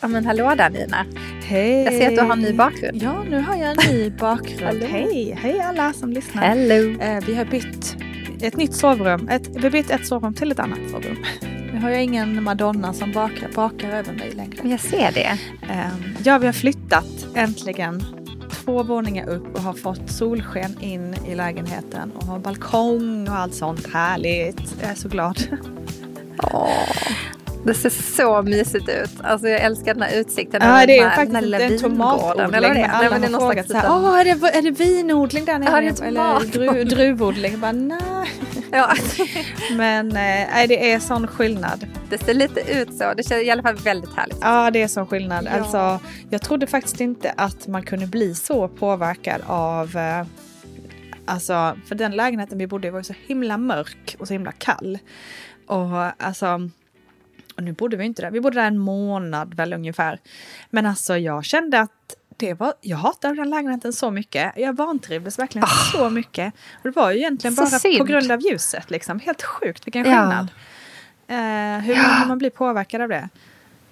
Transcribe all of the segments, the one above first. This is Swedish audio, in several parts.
Ja men hallå där Nina. Hej! Jag ser att du har en ny bakgrund. Ja, nu har jag en ny bakgrund. hej! Hej alla som lyssnar. Hello! Eh, vi har bytt ett nytt sovrum. Ett, vi har bytt ett sovrum till ett annat sovrum. Nu har jag ingen Madonna som bakar, bakar över mig längre. Jag ser det. Eh, ja, vi har flyttat äntligen två våningar upp och har fått solsken in i lägenheten och har balkong och allt sånt härligt. Jag är så glad. Åh, det ser så mysigt ut. Alltså jag älskar den här utsikten. Ja, det är här- faktiskt den här en tomatodling. Eller det. Alla Nej, men det är någon frågat så här, Åh, är det, är det vinodling där nere? Ja, det är Eller dru, druvodling? Bara, nej. Ja, Men eh, nej, det är sån skillnad. det ser lite ut så. Det känns i alla fall väldigt härligt. Ja, det är sån skillnad. Ja. Alltså, jag trodde faktiskt inte att man kunde bli så påverkad av... Eh, alltså, för den lägenheten vi bodde i var så himla mörk och så himla kall. Och alltså... Och nu bodde vi inte där. Vi bodde där en månad väl ungefär. Men alltså jag kände att det var, jag hatade den lägenheten så mycket. Jag vantrivdes verkligen så mycket. Och det var ju egentligen. Så bara synd. på grund av ljuset. Liksom. Helt sjukt vilken Ja. skillnad. Eh, hur, hur man blir påverkad av det.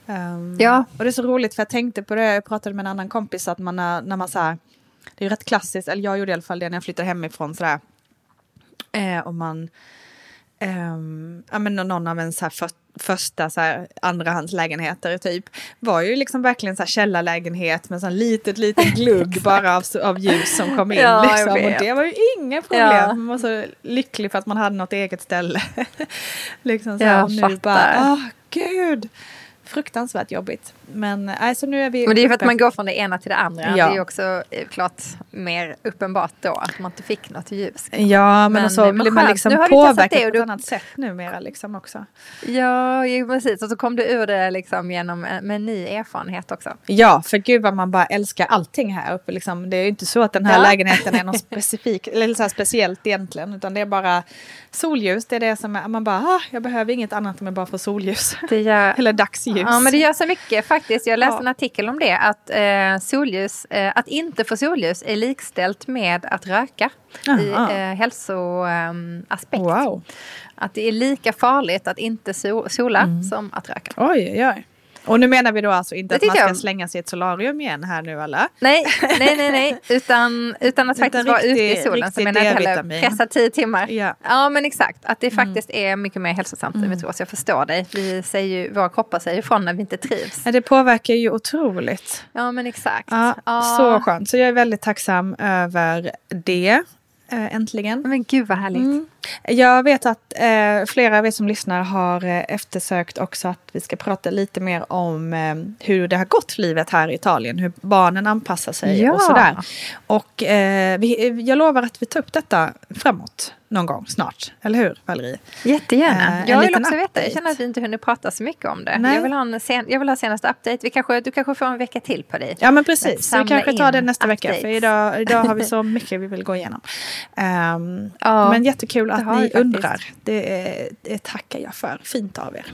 Um, Ja. Och det är så roligt för jag tänkte på det, jag pratade med en annan kompis att man när, när man så här, det är rätt klassiskt, eller jag gjorde i alla fall det när jag flyttade hemifrån sådär. Eh, och man, ehm, ja men någon av en så här för, första så här andrahandslägenheter typ, var ju liksom verkligen så här källarlägenhet med sån litet, litet glugg bara av, av ljus som kom in. Ja, liksom. Och det var ju inga problem. Ja. Man var så lycklig för att man hade något eget ställe. liksom så här, nu fattar. bara, åh gud. Fruktansvärt jobbigt. Men nej, så nu är vi Men det är för att man går från det ena till det andra. Ja. Det är också eh, klart mer uppenbart då att man inte fick något ljus. Ja, men, Men- så men blir man liksom Nu har påverkad det och på ett annat sätt numera liksom också. Ja, precis. Och så kom du ur det liksom genom en, med ny erfarenhet också. Ja, för gud vad man bara älskar allting här uppe. Liksom. Det är ju inte så att den här Ja. lägenheten är något specifik, eller så här speciellt egentligen. Utan det är bara solljus. Det är det som är, man bara, ah, jag behöver inget annat om jag bara får solljus. Det gör, eller dagsljus. Ja, men det gör så mycket faktiskt. Jag läste Ja. en artikel om det. Att eh, solljus, eh, att inte få solljus är likställt med att röka. I Aha. eh, hälsoaspekt. Wow. Att det är lika farligt att inte so sola Mm. som att röka. Oj, oj, oj. Och nu menar vi då alltså inte Det att man ska jag. slänga sig i ett solarium igen här nu eller? Nej, nej, nej, nej. Utan, utan att Utan faktiskt vara riktig- ute i solen. Så menar jag heller pressa tio timmar. Ja. Ja, men exakt. Att det faktiskt är mycket mer hälsosamt än vi tror. Så jag förstår dig. Vi säger ju, våra kroppar säger ifrån när vi inte trivs. Ja, det påverkar ju otroligt. Ja, men exakt. Ja, Ja. Så skönt. Så jag är väldigt tacksam över det. Eh, Äntligen. Men gud vad härligt. Mm. Jag vet att eh, flera av er som lyssnar har eh, eftersökt också att vi ska prata lite mer om eh, hur det har gått livet här i Italien. Hur barnen anpassar sig Ja. och sådär. Och eh, vi, jag lovar att vi tar upp detta framåt någon gång snart. Eller hur Valerie? Jättegärna. Eh, jag vill också veta. Jag update. känner att vi inte hunnit prata så mycket om det. Nej. Jag vill, ha en sen, jag vill ha senaste update. Vi kanske, du kanske får en vecka till på dig. Ja men precis, vi kanske tar det nästa vecka. För idag, idag har vi så mycket vi vill gå igenom. Ehm, Ja, men jättekul att ni undrar. Det, är- det tackar jag för. Fint av er.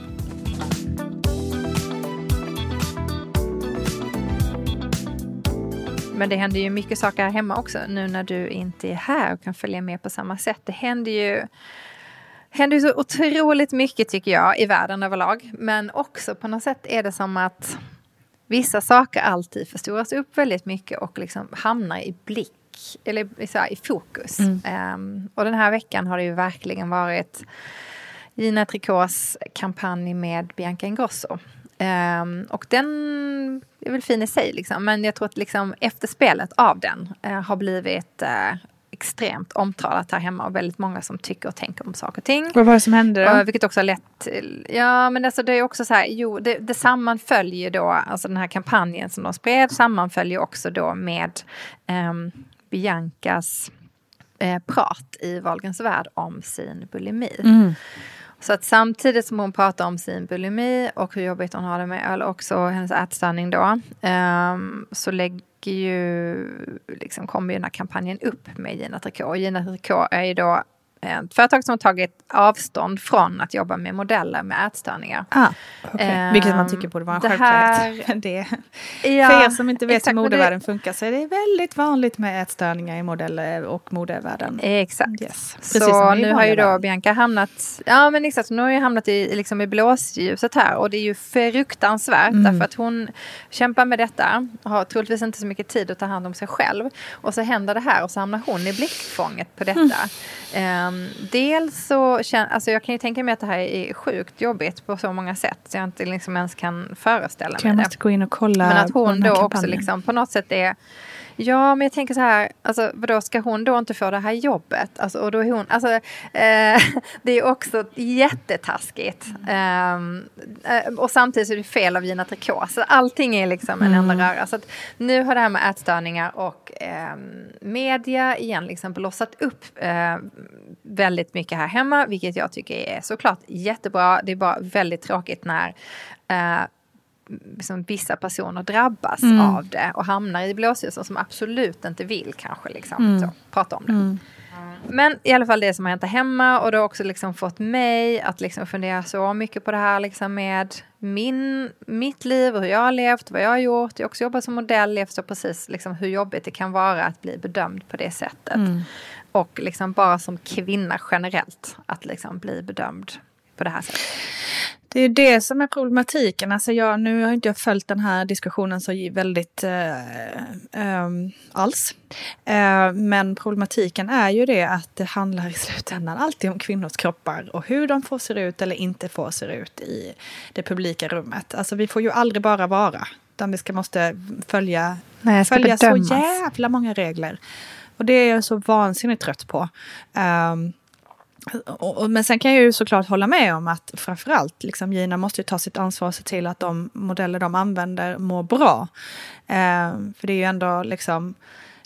Men det händer ju mycket saker här hemma också nu när du inte är här och kan följa med på samma sätt. Det händer ju händer ju så otroligt mycket tycker jag i världen överlag. Men också på något sätt är det som att vissa saker alltid förstoras upp väldigt mycket och liksom hamnar i blick eller i- så här, i fokus. Ehm, och den här veckan har det ju verkligen varit Gina Tricots kampanj med Bianca Ingrosso. Ehm, och den är väl fin i sig, liksom. men jag tror att liksom efterspelet av den eh, har blivit eh, extremt omtalat här hemma och väldigt många som tycker och tänker om saker och ting. Vad var det som hände då? Uh, vilket också har lett till, ja men alltså det är också så här, jo det, det sammanföljer då, alltså den här kampanjen som de spred sammanföljer också då med ehm, Biancas eh, prat i Wahlgrens värld om sin bulimi. Mm. Så att samtidigt som hon pratar om sin bulimi och hur jobbigt hon har det med öl, också hennes ätstörning då, um, så lägger ju, liksom kommer ju den här kampanjen upp med Gina Tricot. Gina Tricot är ju då företag som har tagit avstånd från att jobba med modeller med ätstörningar. Ah, okay. um, Vilket man tycker borde vara en självklarhet. Det, ja, för er som inte vet exakt, hur modevärlden det, funkar så är det väldigt vanligt med ätstörningar i modeller och modevärlden. Exakt. Yes. Så nu har ju då Bianca hamnat, ja men exakt, nu har ju hamnat i, liksom i blåsljuset här och det är ju fruktansvärt mm. därför att hon kämpar med detta, har troligtvis inte så mycket tid att ta hand om sig själv och så händer det här och så hamnar hon i blickfånget på detta. Mm. Um, Um, dels så känner, alltså jag kan ju tänka mig att det här är sjukt jobbigt på så många sätt så jag inte liksom ens kan föreställa mig jag det. Jag måste gå in och kolla Men att hon då också liksom på något sätt är Ja, men jag tänker så här, alltså, vadå, ska hon då inte få det här jobbet? Alltså, och då är hon, alltså, eh, det är också jättetaskigt. Mm. Eh, och samtidigt är det fel av Gina Tricot. Så allting är liksom en enda mm. röra. Så nu har det här med ätstörningar och eh, media igen liksom blossat upp eh, väldigt mycket här hemma, vilket jag tycker är såklart jättebra. Det är bara väldigt tråkigt när eh, liksom vissa personer drabbas mm. av det och hamnar i blåshusen som absolut inte vill kanske liksom, mm. så, prata om det. Mm. Men i alla fall det som har hänt hemma och det har också liksom fått mig att liksom fundera så mycket på det här liksom med min, mitt liv och hur jag har levt, vad jag har gjort. Jag har också jobbat som modell, jag förstår precis liksom hur jobbigt det kan vara att bli bedömd på det sättet. Mm. Och liksom bara som kvinna generellt, att liksom bli bedömd på det här sättet. Det är det som är problematiken. Alltså jag, nu har inte jag följt den här diskussionen så väldigt äh, äh, alls. Äh, men problematiken är ju det att det handlar i slutändan alltid om kvinnors kroppar och hur de får se ut eller inte får se ut i det publika rummet. Alltså vi får ju aldrig bara vara, utan vi ska måste följa, Nej, följa så jävla många regler. Och det är jag så vansinnigt trött på. Um, men sen kan jag ju såklart hålla med om att framförallt liksom, Gina måste ju ta sitt ansvar och se till att de modeller de använder mår bra. Eh, för det är ju ändå liksom,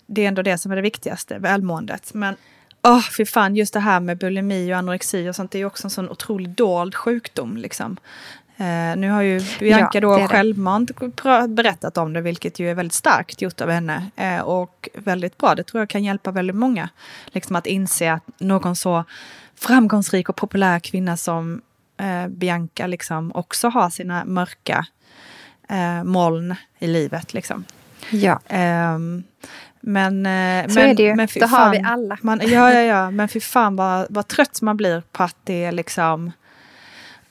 det är ändå det som är det viktigaste, välmåendet. Men oh, fy fan, just det här med bulimi och anorexi och sånt, det är ju också en sån otroligt dold sjukdom. Liksom. Eh, nu har ju Bianca ja, då självmant berättat om det, vilket ju är väldigt starkt gjort av henne. Eh, och väldigt bra, det tror jag kan hjälpa väldigt många. Liksom att inse att någon så framgångsrik och populär kvinna som eh, Bianca liksom också har sina mörka eh, moln i livet. Liksom. Ja. Men, eh, så men, är det ju. Men det har vi alla. Man, ja, ja, ja. Men fy fan vad, vad trött man blir på att det är liksom...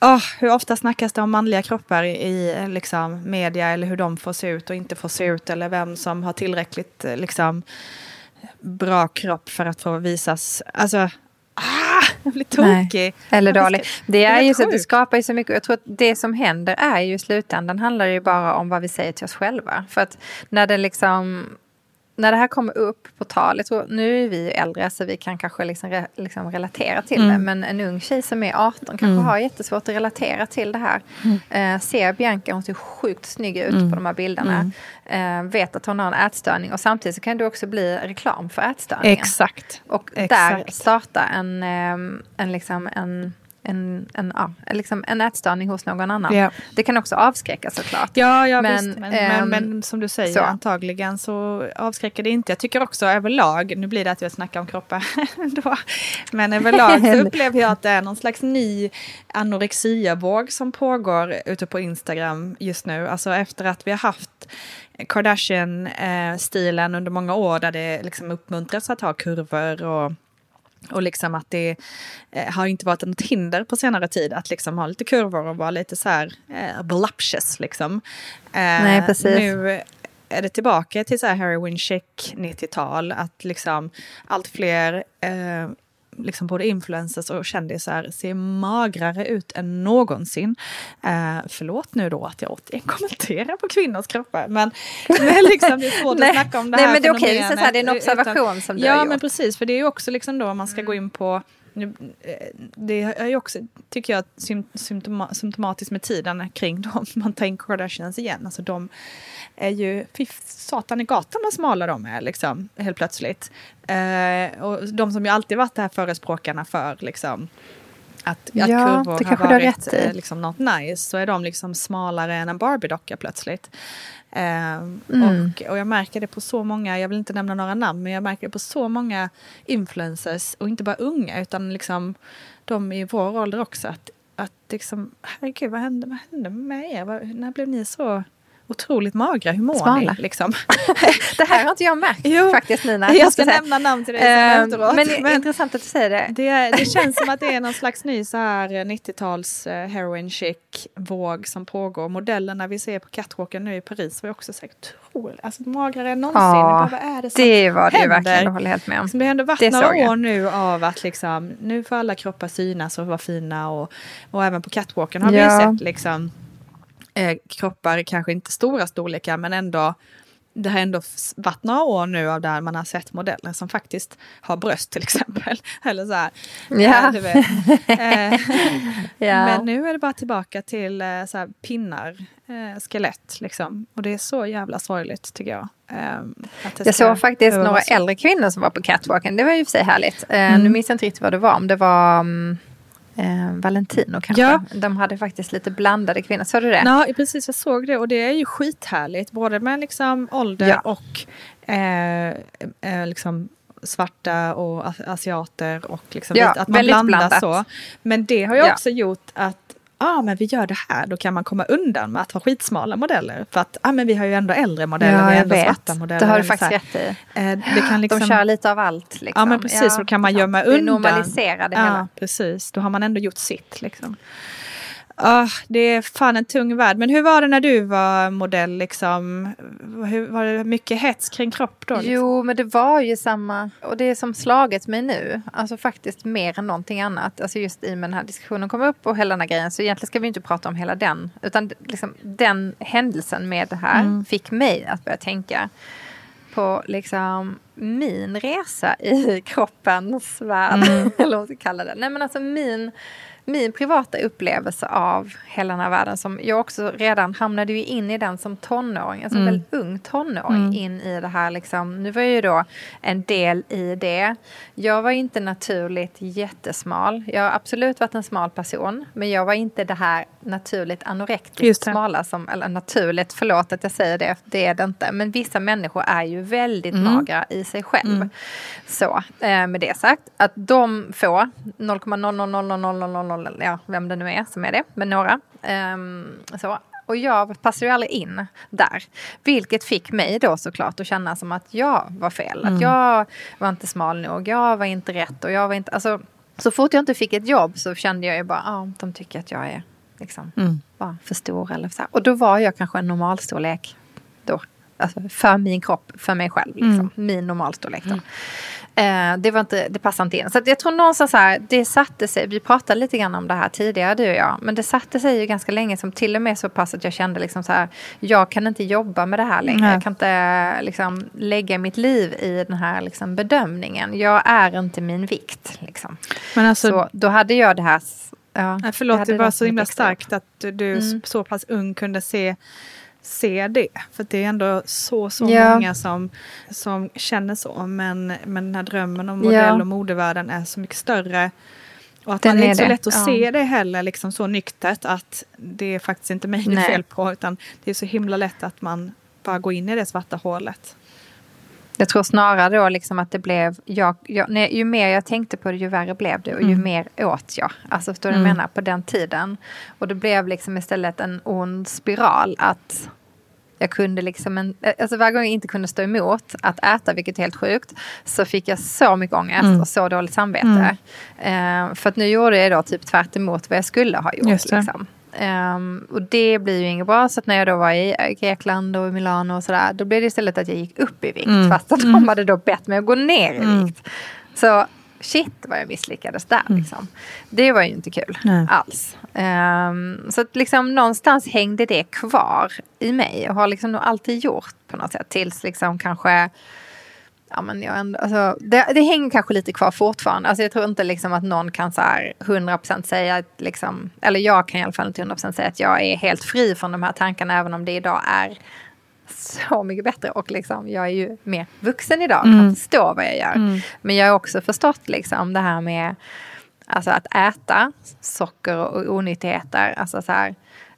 Oh, hur ofta snackas det om manliga kroppar i, i liksom, media eller hur de får se ut och inte får se ut eller vem som har tillräckligt liksom, bra kropp för att få visas. Alltså, ah, jag blir tokig. Nej, eller dålig. Det är, ju så att det skapar ju så mycket. Jag tror att det som händer är ju i slutändan handlar ju bara om vad vi säger till oss själva. För att när det liksom när det här kommer upp på tal, jag tror, nu är vi äldre så vi kan kanske liksom, re, liksom relatera till mm. det, men en ung tjej som är 18 kanske mm. har jättesvårt att relatera till det här. Mm. Eh, ser Bianca, hon ser sjukt snygg ut mm. på de här bilderna, mm. eh, vet att hon har en ätstörning och samtidigt så kan det också bli reklam för ätstörningen. Exakt. Och Exakt. där starta en, eh, en, liksom en en, en, ja, liksom en ätstörning hos någon annan. Ja. Det kan också avskräcka såklart. Ja, ja men, visst. Men, ähm, men, men, som du säger, så. antagligen så avskräcker det inte. Jag tycker också överlag, nu blir det att jag snackar om kroppar då, men överlag så upplever jag att det är någon slags ny anorexiavåg som pågår ute på Instagram just nu. Alltså efter att vi har haft Kardashian-stilen under många år där det liksom uppmuntras att ha kurvor och och liksom att det eh, har inte varit något hinder på senare tid att liksom ha lite kurvor och vara lite så här eh, voluptuous liksom. Eh, Nej, precis. Nu är det tillbaka till så här heroin chic 90-tal, att liksom allt fler eh, liksom både influencers och kändisar ser magrare ut än någonsin. Eh, förlåt nu då att jag återigen kommenterar på kvinnors kroppar, men, men liksom, det är svårt att snacka om det här Nej, men det är okej, okay, det är en observation utan, som du Ja, har gjort. men precis, för det är ju också liksom då man ska gå in på nu, eh, det är ju också, tycker jag, symptoma, symptomatiskt med tiden kring dem. Man tar in Kardashians igen. Alltså de är ju, fy satan i gatan vad smala de är liksom, helt plötsligt. Eh, och de som ju alltid varit de här förespråkarna för liksom att, Ja, att kurvor har varit eh, liksom något nice så är de liksom smalare än en Barbie-docka plötsligt. Ehm, Mm. och, och jag märker det på så många, jag vill inte nämna några namn, men jag märker det på så många influencers och inte bara unga utan liksom de i vår ålder också. Att, att liksom, herregud vad hände, vad hände med er? Vad, när blev ni så otroligt magra? Hur mår Smala. ni? Liksom? Det här har inte jag märkt Jo, faktiskt Nina. jag ska nämna namn till dig sen Ehm, efteråt. Men det är intressant att du säger det. Det, det känns som att det är någon slags ny så här 90-tals eh, heroin chic våg som pågår. Modellerna vi ser på catwalken nu i Paris var ju också så otroligt, alltså magrare än någonsin. Ja, bara, vad är det som Det var det händer? verkligen, jag håller helt med om. Liksom, det har varit Det några jag. år nu av att liksom, nu får alla kroppar synas och vara fina och, och även på catwalken har vi Ja. ju sett liksom eh, kroppar, kanske inte stora storlekar men ändå det har ändå varit några år nu av där man har sett modeller som faktiskt har bröst till exempel. Eller så här. Ja. eh, Ja. Men nu är det bara tillbaka till eh, så här, pinnar, skelett liksom. Och det är så jävla sorgligt tycker jag. Eh, det Jag såg faktiskt några äldre kvinnor som var på catwalken. Det var ju för sig härligt. Mm. Nu minns jag inte riktigt vad det var. Om det var mm, eh, Valentino kanske. Ja. De hade faktiskt lite blandade kvinnor. Såg du det? Ja, precis. Jag såg det och det är ju skithärligt. Både med liksom ålder Ja. och eh, eh, liksom svarta och as- asiater och liksom Ja, att man blandar blandat. så. Men det har ju Ja. också gjort att ah, men vi gör det här, då kan man komma undan med att ha skitsmala modeller. För att ah, men vi har ju ändå äldre modeller, vi Ja, har jag ändå vet. svarta modeller. Det har du faktiskt rätt i. Eh, det kan liksom, De kör lite av allt. Liksom. Ja men precis, så då kan man gömma Det undan. normaliserar det ja, hela. precis. Då har man ändå gjort sitt liksom. Ah, det är fan en tung värld. Men hur var det när du var modell? Liksom? Hur, var det mycket hets kring kropp då? Liksom? Jo, men det var ju samma. Och det är som slagit mig nu. Alltså faktiskt mer än någonting annat. Alltså just i och med den här diskussionen kom upp och hela den här grejen. Så egentligen ska vi inte prata om hela den. Utan liksom den händelsen med det här Mm. fick mig att börja tänka på liksom min resa i kroppens värld. Eller vad man ska kalla det. Nej men alltså min, min privata upplevelse av hela den här världen. Som jag också redan hamnade ju in i den som tonåring. Alltså Mm. väldigt ung tonåring in i det här. Liksom. Nu var jag ju då en del i det. Jag var inte naturligt jättesmal. Jag har absolut varit en smal person. Men jag var inte det här naturligt anorektiskt smala. Som, eller naturligt, förlåt att jag säger det. Det är det inte. Men vissa människor är ju väldigt Mm. magra i sig själv. Så eh, med det sagt. Att de få 0,0000000, ja vem det nu är som är det, men några. ehm, så. Och jag passade ju aldrig in där. Vilket fick mig då såklart att känna som att jag var fel. Att jag var inte smal nog, jag var inte rätt och jag var inte... Alltså, så fort jag inte fick ett jobb så kände jag ju bara, ja, ah, de tycker att jag är liksom Mm. bara för stor eller så här. Och då var jag kanske en normalstorlek då. Alltså för min kropp, för mig själv. Liksom. Min normalstorlek då. Eh, det, var inte, det passade inte in. Så jag tror någonstans så här, det satte sig, vi pratade lite grann om det här tidigare du och jag, men det satte sig ju ganska länge som till och med så pass att jag kände liksom så här, jag kan inte jobba med det här längre. Nej. Jag kan inte liksom lägga mitt liv i den här liksom bedömningen. Jag är inte min vikt. Liksom. Men alltså, så då hade jag det här... Ja, jag förlåt, det var så himla starkt att du Mm. så pass ung kunde se, se det. För det är ändå så, så Ja. många som, som känner så. Men, men den här drömmen om Ja. modell och modevärlden är så mycket större. Och att Den man är är inte så det, lätt att ja. se det heller liksom så nyktert att det är faktiskt inte mig det är fel på. Utan det är så himla lätt att man bara går in i det svarta hålet. Jag tror snarare då liksom att det blev, jag, jag, nej, ju mer jag tänkte på det ju värre blev det och ju Mm. mer åt jag. Alltså förstår du jag menar på den tiden. Och det blev liksom istället en ond spiral att jag kunde liksom en, alltså varje gång jag inte kunde stå emot att äta, vilket är helt sjukt, så fick jag så mycket ångest Mm. och så dåligt samvete. Eh, för att nu gjorde jag då typ tvärt emot vad jag skulle ha gjort. Liksom. Ehm, och det blir ju inget bra. Så att när jag då var i Grekland och Milano och sådär, då blev det istället att jag gick upp i vikt. Mm. Fast att de hade då bett mig att gå ner i Mm. vikt. Så shit vad jag misslyckades där. Liksom. Det var ju inte kul Nej. alls. Ehm, så att liksom någonstans hängde det kvar i mig och har liksom nog alltid gjort på något sätt. Tills liksom kanske Ja, men jag ändå, alltså, det, det hänger kanske lite kvar fortfarande. Alltså, jag tror inte liksom att någon kan så här 100% säga, att liksom, eller jag kan i alla fall inte 100% säga att jag är helt fri från de här tankarna även om det idag är så mycket bättre. Och liksom, jag är ju mer vuxen idag och kan Mm. förstå vad jag gör. Mm. Men jag har också förstått liksom, det här med Alltså att äta socker och onyttigheter. Alltså så här,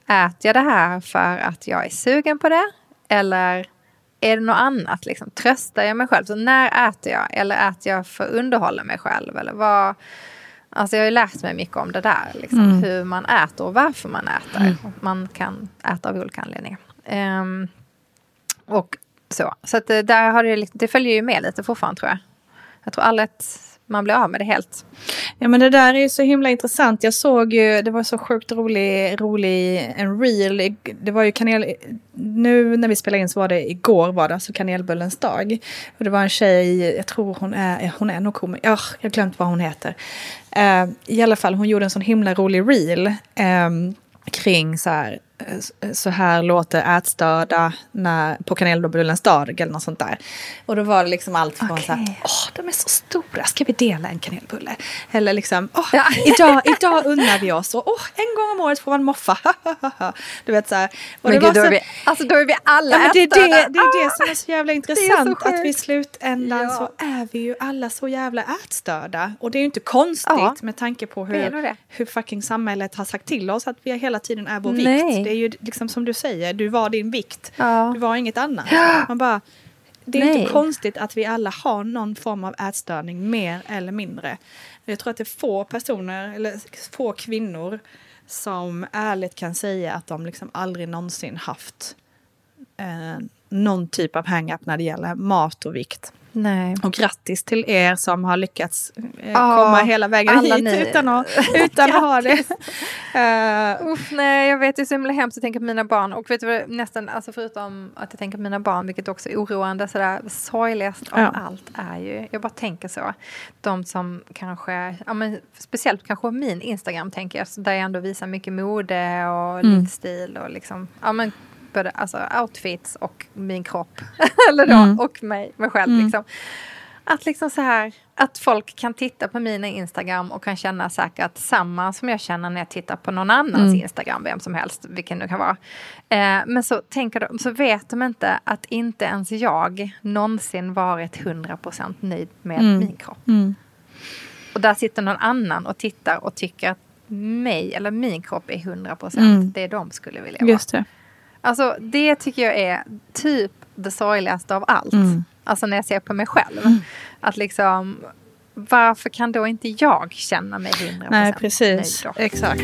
äter jag det här för att jag är sugen på det? Eller är det något annat? Liksom? Tröstar jag mig själv? Så när äter jag? Eller äter jag för att underhålla mig själv? Eller vad? Alltså jag har ju lärt mig mycket om det där. Liksom, mm. Hur man äter och varför man äter. Mm. Man kan äta av olika anledningar. Um, och så. Så att det, där har det, det följer ju med lite fortfarande tror jag. Jag tror aldrig att man blir av med det helt. Ja men det där är ju så himla intressant. Jag såg ju, det var så sjukt rolig, rolig en reel. Det var ju kanel, nu när vi spelade in så var det igår var det, alltså kanelbullens dag. Och det var en tjej, jag tror hon är, hon är nog komiker, oh, jag har glömt vad hon heter. Uh, I alla fall, hon gjorde en sån himla rolig reel. Um, kring så här, så här låter ätstörda när, på kanelbullens dag eller något sånt där. Och då var det liksom allt från okay. så här, åh de är så stora, ska vi dela en kanelbulle? Eller liksom, åh, ja. idag, idag unnar vi oss och åh, en gång om året får man moffa. du vet så här. Och Men gud, då, är vi, alltså, då är vi alla ja, det, är det, det är det som är så jävla intressant, så att vi i slutändan ja. så är vi ju alla så jävla ätstörda. Och det är ju inte konstigt ja. med tanke på hur, hur fucking samhället har sagt till oss att vi hela tiden är vår Nej. vikt ju liksom som du säger, du var din vikt. Ja. Du var inget annat. Man bara, det är Nej. inte konstigt att vi alla har någon form av ätstörning, mer eller mindre. Jag tror att det är få personer, eller få kvinnor, som ärligt kan säga att de liksom aldrig någonsin haft eh, någon typ av hang-up när det gäller mat och vikt. Nej. Och grattis till er som har lyckats eh, komma hela vägen hit ni. utan att, utan att ha det. uh, Uff, nej, jag vet, det är så himla hemskt att tänka på mina barn. Och vet du vad, nästan, alltså förutom att jag tänker på mina barn, vilket också är oroande, sådär sorgligast av ja. allt är ju, jag bara tänker så, de som kanske, ja, men speciellt kanske min Instagram tänker jag, där jag ändå visar mycket mode och mm. livsstil och liksom, ja men både alltså, outfits och min kropp. Eller då, mm. och mig, mig själv. Mm. Liksom. Att liksom så här, att folk kan titta på mina Instagram och kan känna säkert samma som jag känner när jag tittar på någon annans mm. Instagram, vem som helst, vilken det kan vara. Eh, men så tänker de, så vet de inte att inte ens jag någonsin varit 100% nöjd med mm. min kropp. Mm. Och där sitter någon annan och tittar och tycker att mig, eller min kropp är 100% mm. det de skulle vilja vara. Just det. Alltså det tycker jag är typ det sorgligaste av allt. Mm. Alltså när jag ser på mig själv. Mm. Att liksom, varför kan då inte jag känna mig 100% Nej, precis. nöjd då? Exakt.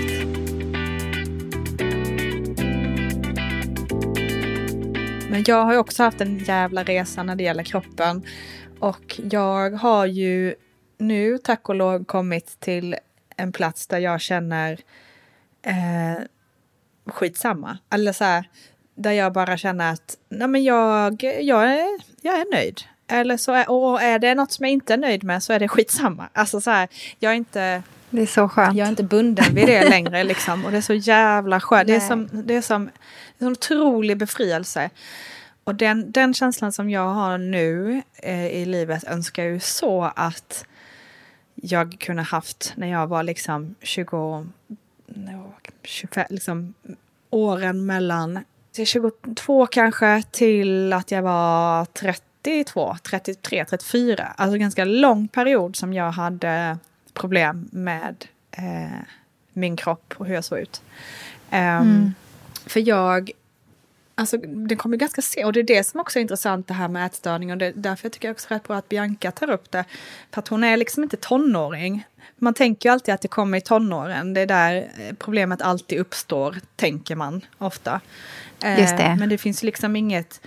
Men jag har ju också haft en jävla resa när det gäller kroppen. Och jag har ju nu, tack och lov, kommit till en plats där jag känner eh, skitsamma. Eller så här, där jag bara känner att nej men jag, jag, är, jag är nöjd. Eller så är, och är det något som jag inte är nöjd med så är det skitsamma. Alltså så här, jag är inte... Det är så skönt. Jag är inte bunden vid det längre liksom. Och det är så jävla skönt. Det är som, det är som en otrolig befrielse. Och den, den känslan som jag har nu eh, i livet önskar jag ju så att jag kunde haft när jag var liksom 20, 25, liksom åren mellan 22 kanske till att jag var 32, 33, 34. Alltså ganska lång period som jag hade problem med eh, min kropp och hur jag såg ut. Um, mm. För jag, alltså det kom ju ganska sent och det är det som också är intressant det här med ätstörning och det, därför jag tycker jag också rätt bra att Bianca tar upp det. För att hon är liksom inte tonåring. Man tänker ju alltid att det kommer i tonåren, det är där eh, problemet alltid uppstår, tänker man ofta. Just det. Eh, men det finns liksom inget,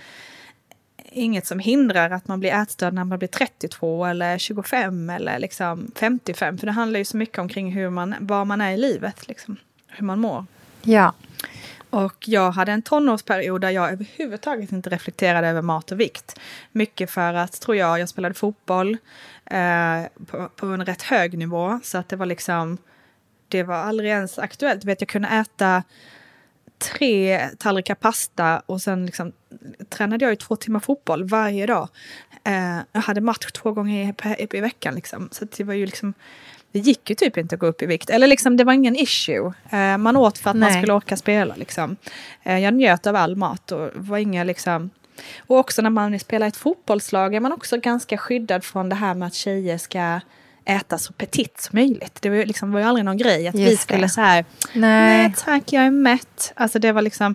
inget som hindrar att man blir ätstörd när man blir 32 eller 25 eller liksom 55. För det handlar ju så mycket omkring hur man, var man är i livet, liksom, hur man mår. Ja. Och jag hade en tonårsperiod där jag överhuvudtaget inte reflekterade över mat och vikt. Mycket för att, tror jag, jag spelade fotboll eh, på, på, en rätt hög nivå. Så att det var liksom, det var aldrig ens aktuellt. Vet, jag kunde äta tre tallrikar pasta och sen liksom tränade jag ju två timmar fotboll varje dag. Eh, jag hade match två gånger i, i veckan liksom. Så det var ju liksom det gick ju typ inte att gå upp i vikt. Eller liksom, det var ingen issue. Eh, man åt för att Nej. man skulle orka spela. Liksom. Eh, jag njöt av all mat och var inga liksom... Och också när man spelar ett fotbollslag är man också ganska skyddad från det här med att tjejer ska äta så petit som möjligt. Det var ju liksom, var ju aldrig någon grej att vi Just skulle det. så här, Nej. nej tack jag är mätt. Alltså det var liksom,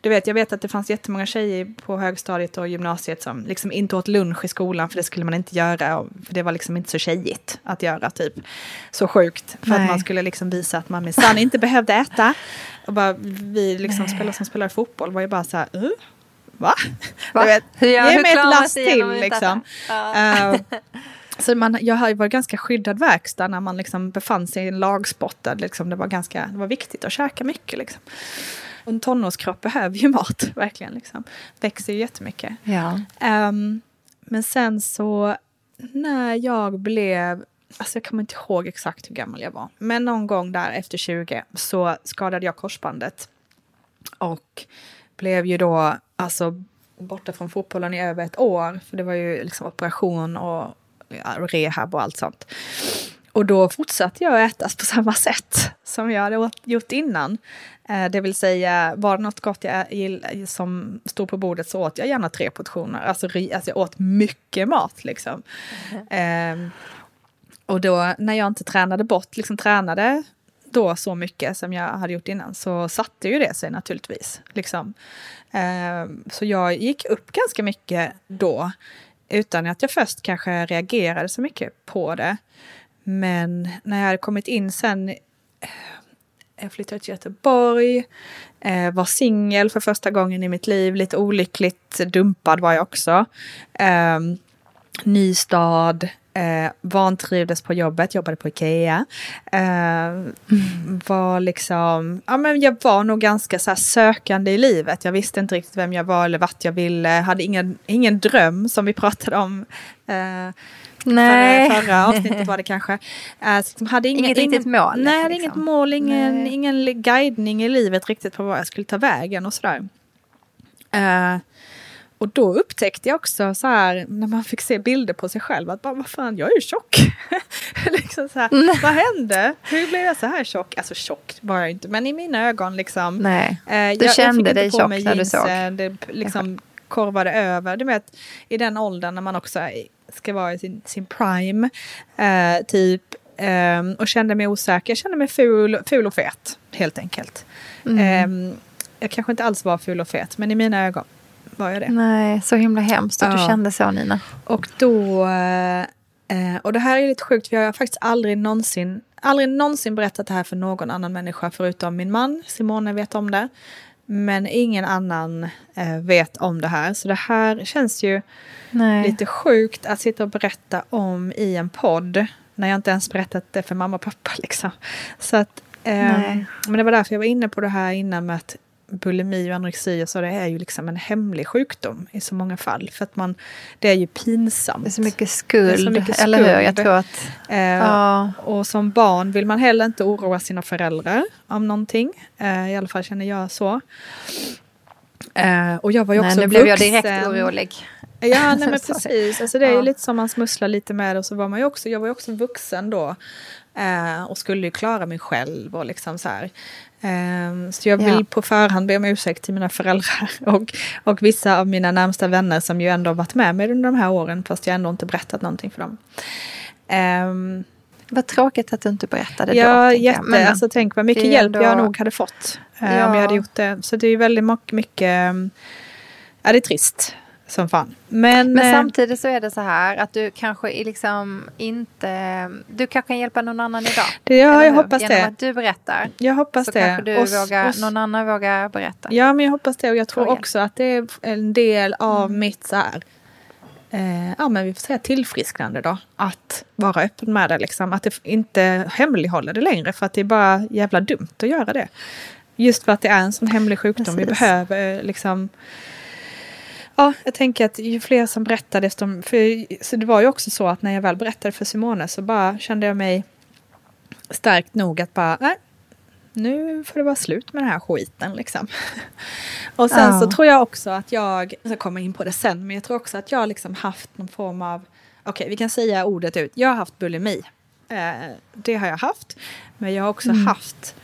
du vet jag vet att det fanns jättemånga tjejer på högstadiet och gymnasiet som liksom inte åt lunch i skolan för det skulle man inte göra. För det var liksom inte så tjejigt att göra typ. Så sjukt. För Nej. att man skulle liksom visa att man minsann inte behövde äta. Och bara, vi liksom spelare som spelar fotboll var ju bara så här, uh, va? Va? Du vet, Hur gör- ge mig ett lass till liksom. Ja. Eh, så man, jag har varit ganska skyddad verkstad när man liksom befann sig i en lagsport där liksom det, var ganska, det var viktigt att käka mycket. Liksom. Och en tonårskropp behöver ju mat, verkligen. Liksom. Växer ju jättemycket. ja. Ehm, men sen så när jag blev, alltså jag kommer inte ihåg exakt hur gammal jag var, men någon gång där efter 20 så skadade jag korsbandet. Och blev ju då alltså borta från fotbollen i över ett år, för det var ju liksom operation och rehab och allt sånt. Och då fortsatte jag att äta på samma sätt som jag hade gjort innan. Eh, det vill säga, var det något gott jag gill- som stod på bordet så åt jag gärna tre portioner. Alltså, alltså jag åt mycket mat liksom. Ehm, och då när jag inte tränade bort, liksom tränade då så mycket som jag hade gjort innan så satte ju det sig naturligtvis. Liksom. Ehm, så jag gick upp ganska mycket då utan att jag först kanske reagerade så mycket på det. Men när jag hade kommit in sen, eh, jag flyttade till Göteborg, eh, var singel för första gången i mitt liv, lite olyckligt dumpad var jag också. Ehm, ny stad, eh, vantrivdes på jobbet, jobbade på Ikea. Eh, var liksom, ja men jag var nog ganska så sökande i livet. Jag visste inte riktigt vem jag var eller vart jag ville. Hade ingen, ingen dröm som vi pratade om. Eh, Nej. Förra, förra avsnittet var det kanske. Eh, så hade ingen, Inget riktigt mål, Nej, liksom. inget mål, ingen, Nej. ingen guidning i livet riktigt på vad jag skulle ta vägen och sådär. Eh, och då upptäckte jag också så här, när man fick se bilder på sig själv, att bara, vad fan, jag är ju tjock. liksom så här, vad hände? Hur blev jag så här tjock? Alltså tjock var jag inte, men i mina ögon liksom. Nej. Eh, Du jag, jag kände inte dig tjock när du såg. jeansen, Det liksom korvade över. Du vet, i den åldern när man också ska vara i sin, sin prime, eh, typ. Eh, och kände mig osäker. Jag kände mig ful, ful och fet, helt enkelt. Mm. Eh, jag kanske inte alls var ful och fet, men i mina ögon var jag det. Nej, så himla hemskt att du Ja. kände så Nina. Och då, eh, och det här är lite sjukt för jag har faktiskt aldrig någonsin, aldrig någonsin berättat det här för någon annan människa förutom min man, Simone vet om det. Men ingen annan eh, vet om det här. Så det här känns ju Nej. lite sjukt att sitta och berätta om i en podd. När jag inte ens berättat det för mamma och pappa liksom. Så att, eh, men det var därför jag var inne på det här innan med att bulimi och anorexi och så, det är ju liksom en hemlig sjukdom i så många fall. För att man, det är ju pinsamt. Det är så mycket skuld, så mycket eller hur? Jag skuld. tror att... Eh, Ja. Och som barn vill man heller inte oroa sina föräldrar om någonting. Eh, I alla fall känner jag så. Eh, och jag var ju också nu blev jag vuxen. direkt orolig. Ja, nej men precis. Alltså det är Ja. lite som man smusslar lite med. Och så var man ju också, jag var ju också vuxen då. Eh, och skulle ju klara mig själv och liksom så här. Eh, så jag vill Ja. på förhand be om ursäkt till mina föräldrar och, och vissa av mina närmsta vänner som ju ändå varit med mig under de här åren fast jag ändå inte berättat någonting för dem. Ehm, Vad tråkigt att du inte berättade ja, då. jag. jätte. Men- alltså tänk vad mycket hjälp jag ändå- nog hade fått eh, Ja. om jag hade gjort det. Så det är väldigt mycket, mycket um, ja det är trist som fan. Men, Men eh, samtidigt så är det så här att du kanske liksom inte... Du kanske kan hjälpa någon annan idag. det, ja, jag hoppas Genom det. att du berättar. Jag hoppas så det. kanske du Och- vågar, och- någon annan vågar berätta. Ja, men jag hoppas det. Och jag tror också att det är en del av Mm. mitt så här, eh, ja men vi får säga tillfrisknande då. Att vara öppen med det liksom. Att det inte hemlighålla det längre. För att det är bara jävla dumt att göra det. Just för att det är en sån hemlig sjukdom. Vi Precis. behöver eh, liksom Ja, jag tänker att ju fler som berättar desto... För, så det var ju också så att när jag väl berättade för Simone så bara kände jag mig starkt nog att bara, nej, nu får det vara slut med den här skiten liksom. Och sen Ja. så tror jag också att jag, jag ska komma in på det sen, men jag tror också att jag liksom haft någon form av, okej vi kan säga ordet ut, jag har haft bulimi. Eh, det har jag haft, men jag har också Mm. haft,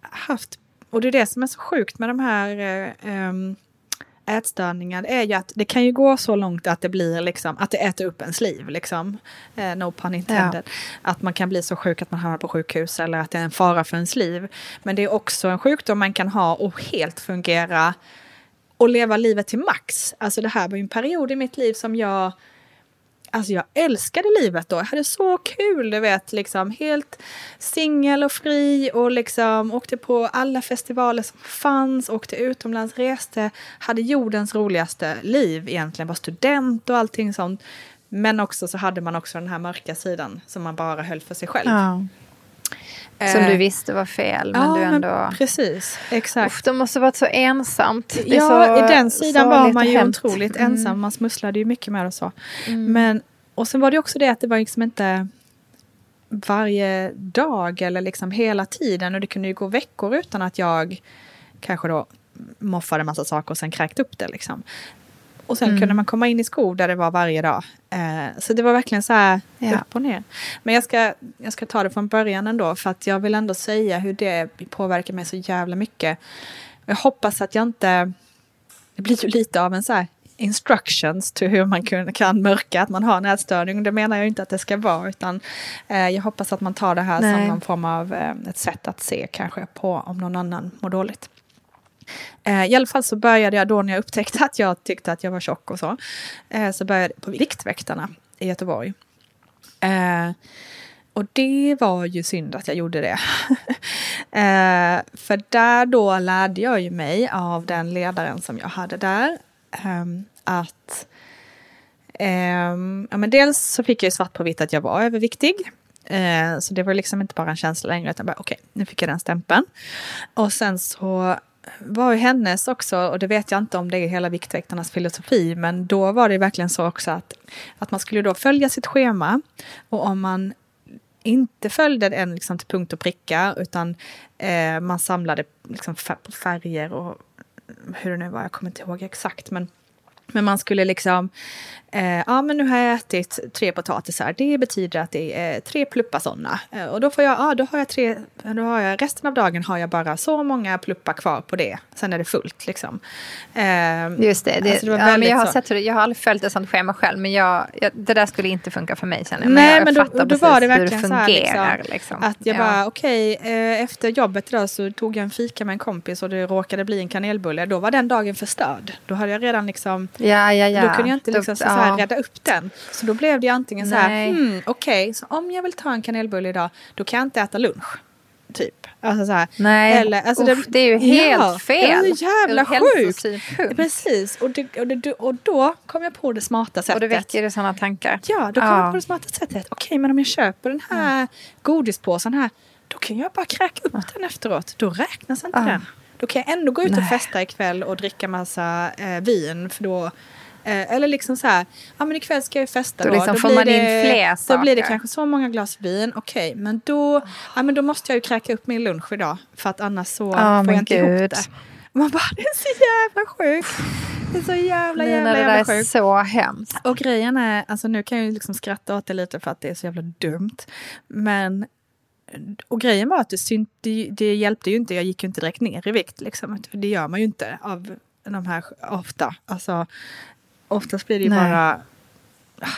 haft, och det är det som är så sjukt med de här eh, ehm, ätstörningar är ju att det kan ju gå så långt att det blir liksom, att det äter upp ens liv liksom. Eh, no pun intended. Ja. Att man kan bli så sjuk att man hamnar på sjukhus eller att det är en fara för ens liv. Men det är också en sjukdom man kan ha och helt fungera och leva livet till max. Alltså det här var ju en period i mitt liv som jag Alltså jag älskade livet då. Jag hade så kul, du vet, liksom helt singel och fri och liksom åkte på alla festivaler som fanns, åkte utomlands, reste, hade jordens roligaste liv egentligen, var student och allting sånt. Men också så hade man också den här mörka sidan som man bara höll för sig själv. Ja. Som du eh, visste var fel, men ja, du ändå... Men precis, exakt. Uff, det måste varit så ensamt. ja, så, i den sidan var man ju hämt. otroligt mm. ensam. Man smusslade ju mycket med och så. Mm. Men, och sen var det också det att det var liksom inte varje dag eller liksom hela tiden. Och det kunde ju gå veckor utan att jag kanske då moffade massa saker och sen kräkte upp det. Liksom. Och sen mm. kunde man komma in i skor där det var varje dag. Eh, så det var verkligen så här ja. upp och ner. Men jag ska, jag ska ta det från början ändå för att jag vill ändå säga hur det påverkar mig så jävla mycket. Jag hoppas att jag inte... Det blir ju lite av en så här instructions till hur man kan, kan mörka att man har nätstörning. Det menar jag inte att det ska vara utan eh, jag hoppas att man tar det här Nej. som någon form av eh, ett sätt att se kanske på om någon annan mår dåligt. Eh, I alla fall så började jag då när jag upptäckte att jag tyckte att jag var tjock och så. Eh, så började jag på Viktväktarna i Göteborg. Eh, och det var ju synd att jag gjorde det. Eh, för där då lärde jag ju mig av den ledaren som jag hade där. Ehm, att Um, ja, men dels så fick jag ju svart på vitt att jag var överviktig. Uh, så det var liksom inte bara en känsla längre, utan bara okej, okay, nu fick jag den stämpeln. Och sen så var ju hennes också, och det vet jag inte om det är hela Viktväktarnas filosofi, men då var det verkligen så också att, att man skulle då följa sitt schema och om man inte följde den liksom till punkt och pricka utan eh, man samlade liksom färger och hur det nu var, jag kommer inte ihåg exakt, men men man skulle liksom, eh, ja men nu har jag ätit tre potatisar, det betyder att det är tre pluppar sådana. Eh, och då får jag, ja då har jag tre, då har jag, resten av dagen har jag bara så många pluppar kvar på det. Sen är det fullt liksom. Eh, Just det, det, alltså det ja, men jag har sett hur det, jag har aldrig följt ett sånt schema själv, men jag, jag, det där skulle inte funka för mig känner jag. Nej, men, jag, men då, då var det verkligen så här, liksom, liksom, att jag ja. bara okej, okay, eh, efter jobbet idag så tog jag en fika med en kompis och det råkade bli en kanelbulle. Då var den dagen förstörd. Då hade jag redan liksom Ja, ja, ja. Då kunde jag inte liksom, så, här, rädda upp den. Så då blev det antingen så här, hmm, okej, okay, så om jag vill ta en kanelbulle idag, då kan jag inte äta lunch. Typ. Alltså så här. Nej, Eller, alltså Uff, det, det, är ju helt ja, fel. Det är så jävla sjukt. Precis, och, det, och, det, och då kom jag på det smarta sättet. Och då väcker det sådana tankar. Ja, då kom ja. jag på det smarta sättet. Okej, men om jag köper den här mm. godispåsen här, då kan jag bara kräka upp den efteråt. Då räknas inte den. Då kan jag ändå gå ut Nej. och festa ikväll och dricka massa eh, vin. För då, eh, eller liksom så här, ja men ikväll ska jag festa då. Då, liksom då får man det, in fler saker. Då blir det kanske så många glas vin. Okej, okay, men då, ja, men då måste jag ju kräka upp min lunch idag. För att annars så oh, får jag inte Gud. ihop det. Man bara, det är så jävla sjukt. Det är så jävla, jävla, jävla, jävla sjukt. Är så hemskt. Och grejen är, alltså nu kan jag ju liksom skratta åt det lite för att det är så jävla dumt. Men och grejen var att det, synt, det, det, hjälpte ju inte, jag gick ju inte direkt ner i vikt. Liksom. Det gör man ju inte av de här ofta. Alltså, oftast blir det ju Nej. bara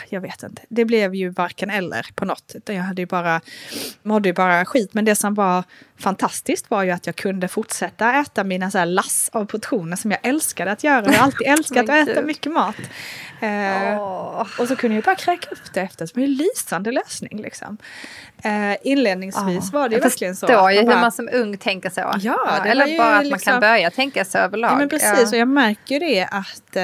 jag vet inte. Det blev ju varken eller på något. Jag hade ju bara, mådde ju bara skit. Men det som var fantastiskt var ju att jag kunde fortsätta äta mina så här lass av portioner som jag älskade att göra. Jag har alltid älskat att äta mycket mat. Eh, oh. Och så kunde jag bara kräka upp det efter. Som en lysande lösning. Liksom. Eh, inledningsvis oh. var det ju verkligen så. Jag förstår ju hur man som ung tänker så. Ja, Eller bara att liksom, man kan liksom- börja tänka så överlag. Ja, men precis. Ja. Och jag märker det att eh,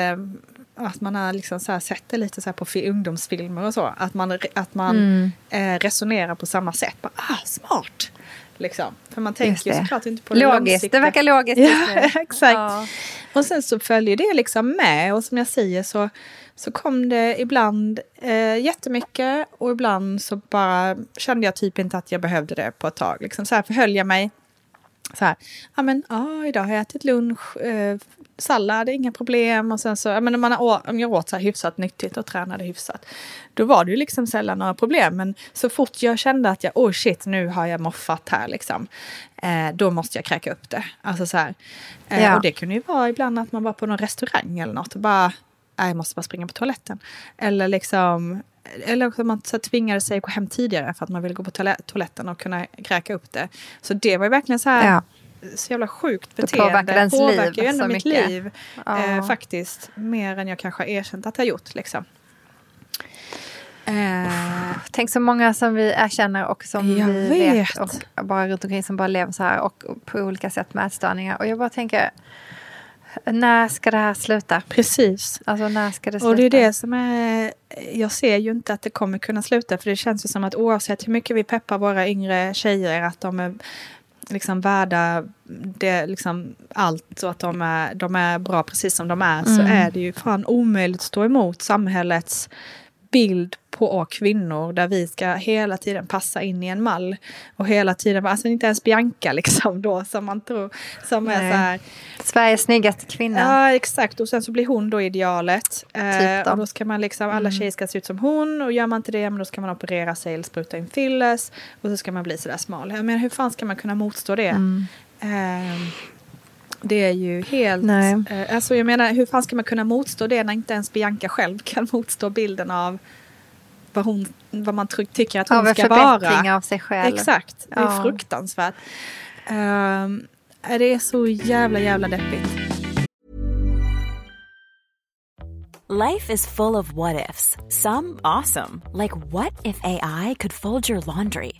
att man har liksom så här sett det lite så på ungdomsfilmer och så. Att man, att man mm. eh, resonerar på samma sätt. Bara, ah, smart! Liksom. För man tänker ju såklart inte på det Logiskt, det verkar logiskt. Ja, exakt. Ja. Och sen så följer det liksom med. Och som jag säger så, så kom det ibland eh, jättemycket. Och ibland så bara kände jag typ inte att jag behövde det på ett tag. Liksom så här förhöll jag mig så här, ja men ja, idag har jag ätit lunch, eh, sallad, inga problem. Och sen så, ja men om, man om jag åt så här hyfsat nyttigt och tränade hyfsat, då var det ju liksom sällan några problem. Men så fort jag kände att jag, oh shit, nu har jag moffat här liksom, eh, då måste jag kräka upp det. Alltså så här. Eh, Ja. Och det kunde ju vara ibland att man var på någon restaurang eller något och bara, nej, jag måste bara springa på toaletten. Eller liksom, eller också man så tvingade sig att gå hem tidigare för att man ville gå på toale- toaletten och kunna kräka upp det. Så det var ju verkligen så här, Ja. Så jävla sjukt Det beteende. påverkar ens liv påverkar ju ändå så mitt mycket. liv. Ja. Eh, faktiskt. Mer än jag kanske har erkänt att jag gjort. Liksom. Eh, Tänk så många som vi känner och som Jag vi vet. vet. och bara runt omkring som bara lever så här och på olika sätt med ätstörningar. Och jag bara tänker, när ska det här sluta? precis. Alltså när ska det sluta? Och det är det som är... Jag ser ju inte att det kommer kunna sluta. För det känns ju som att oavsett hur mycket vi peppar våra yngre tjejer att de är liksom värda det, liksom allt och att de är, de är bra precis som de är. Så Mm. är det ju fan omöjligt att stå emot samhällets bild på kvinnor där vi ska hela tiden passa in i en mall. Och hela tiden, alltså inte ens Bianca liksom då som man tror, som är så här, Sveriges snyggaste kvinna. Ja, exakt. Och sen så blir hon då idealet. Eh, Typ då. och då ska man liksom, alla Mm. tjejer ska se ut som hon. Och gör man inte det, men då ska man operera sig eller spruta in fillers. Och så ska man bli sådär smal. Jag menar, hur fan ska man kunna motstå det? Mm. Eh, det är ju helt... Nej. Eh, alltså jag menar, hur fan ska man kunna motstå det när inte ens Bianca själv kan motstå bilden av vad, hon, vad man tycker att hon Av en ska vara? förbättring av sig själv. Exakt, det är Ja. fruktansvärt. Um, det är så jävla, jävla deppigt. Life is full of what ifs. Some awesome, like what if AI could fold your laundry?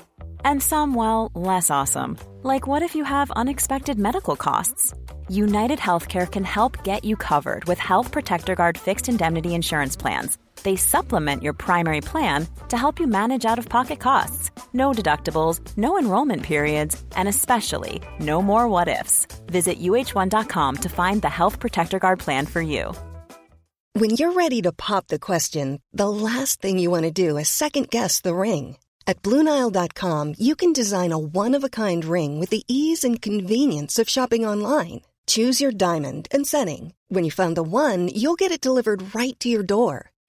And some, well, less awesome, like what if you have unexpected medical costs? United Healthcare can help get you covered with Health Protector Guard fixed indemnity insurance plans. They supplement your primary plan to help you manage out of pocket costs. No deductibles, no enrollment periods, and especially no more what ifs. Visit uh1.com to find the Health Protector Guard plan for you. When you're ready to pop the question, the last thing you want to do is second guess the ring. At Bluenile.com, you can design a one of a kind ring with the ease and convenience of shopping online. Choose your diamond and setting. When you find the one, you'll get it delivered right to your door.